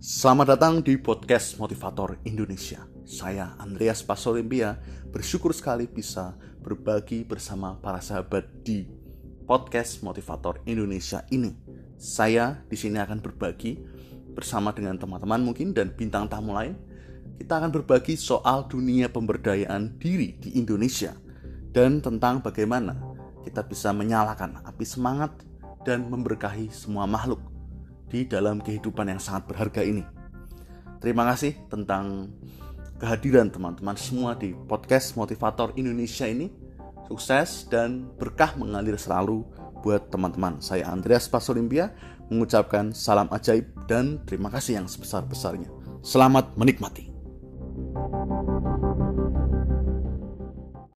Selamat datang di podcast Motivator Indonesia. Saya Andreas Pasolimpia bersyukur sekali bisa berbagi bersama para sahabat di podcast Motivator Indonesia ini. Saya di sini akan berbagi bersama dengan teman-teman mungkin dan bintang tamu lain. Kita akan berbagi soal dunia pemberdayaan diri di Indonesia dan tentang bagaimana kita bisa menyalakan api semangat dan memberkahi semua makhluk di dalam kehidupan yang sangat berharga ini. Terima kasih tentang kehadiran teman-teman semua di podcast Motivator Indonesia ini. Sukses dan berkah mengalir selalu buat teman-teman. Saya Andreas Pasolimpia mengucapkan salam ajaib dan terima kasih yang sebesar-besarnya. Selamat menikmati.